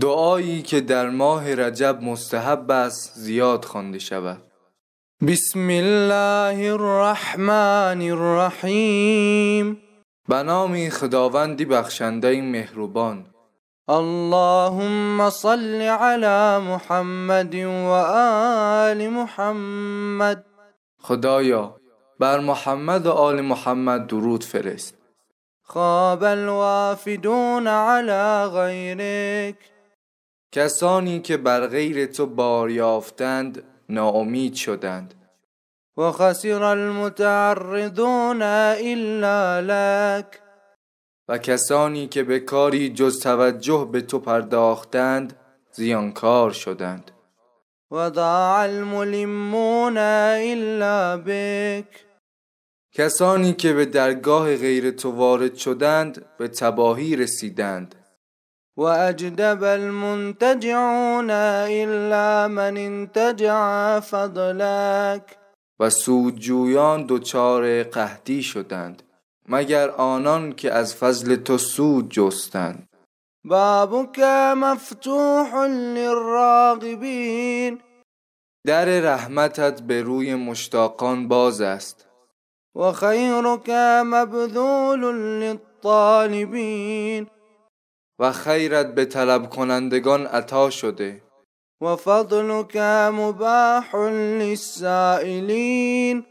دعایی که در ماه رجب مستحب است زیاد خوانده شود. بسم الله الرحمن الرحیم. به نام خداوندی بخشنده مهربان. اللهم صل على محمد و آل محمد. خدایا بر محمد و آل محمد درود فرست. خواب الوافدون على غیرک. کسانی که بر غیر تو بار یافتند ناامید شدند. و خسر المتعرضون الا لک. و کسانی که به کاری جز توجه به تو پرداختند زیانکار شدند. و ضاع الملمون الا بک کسانی که به درگاه غیر تو وارد شدند به تباهی رسیدند. و اجدب المنتجعون الا من انتجع فضلک. و سودجویان دچار قحطی شدند مگر آنان که از فضل تو سود جستند. بابک مفتوح للراغبین در رحمتت به روی مشتاقان باز است. و خیرک مبذول للطالبین و خیرت به طلب کنندگان عطا شده. و فضلک مباح للسائلین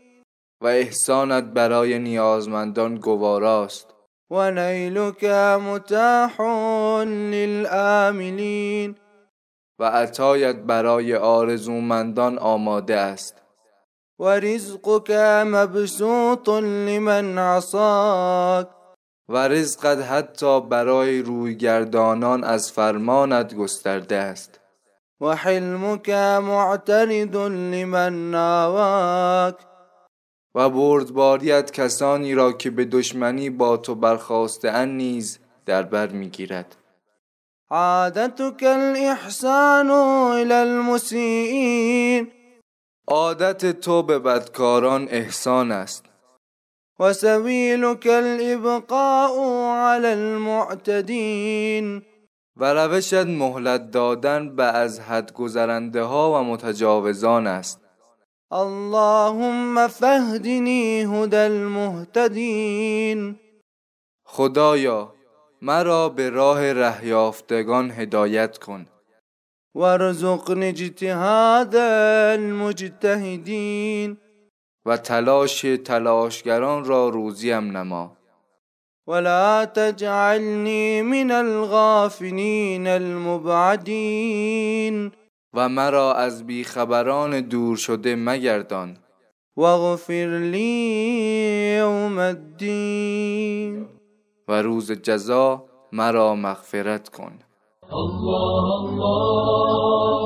و احسانت برای نیازمندان گواراست و نیلک متاح للآملین و عطایت برای آرزومندان آماده است. و رزقک مبسوط لمن عصاک و رزقت حتی برای رویگردانان از فرمانت گسترده است. و حلمک معترض لمن ناواک و بردباریت کسانی را که به دشمنی با تو برخواسته ان نیز در بر می‌گیرد. عادتك الاحسان الى المسیئین. عادت تو به بدکاران احسان است. و سبیلك الابقاء على المعتدین. و روشت مهلت دادن به از حد گذرنده ها و متجاوزان است. اللهم فهدنی هدى المهتدین. خدایا مرا به راه رهیافتگان هدایت کن. وارزقنی اجتهاد المجتهدین. و تلاش تلاشگران را روزیم نما. ولا تجعلنی من الغافلین المبعدین. و مرا از بیخبران دور شده مگردان. واغفر لی یوم الدین. و روز جزا مرا مغفرت کن. الله الله.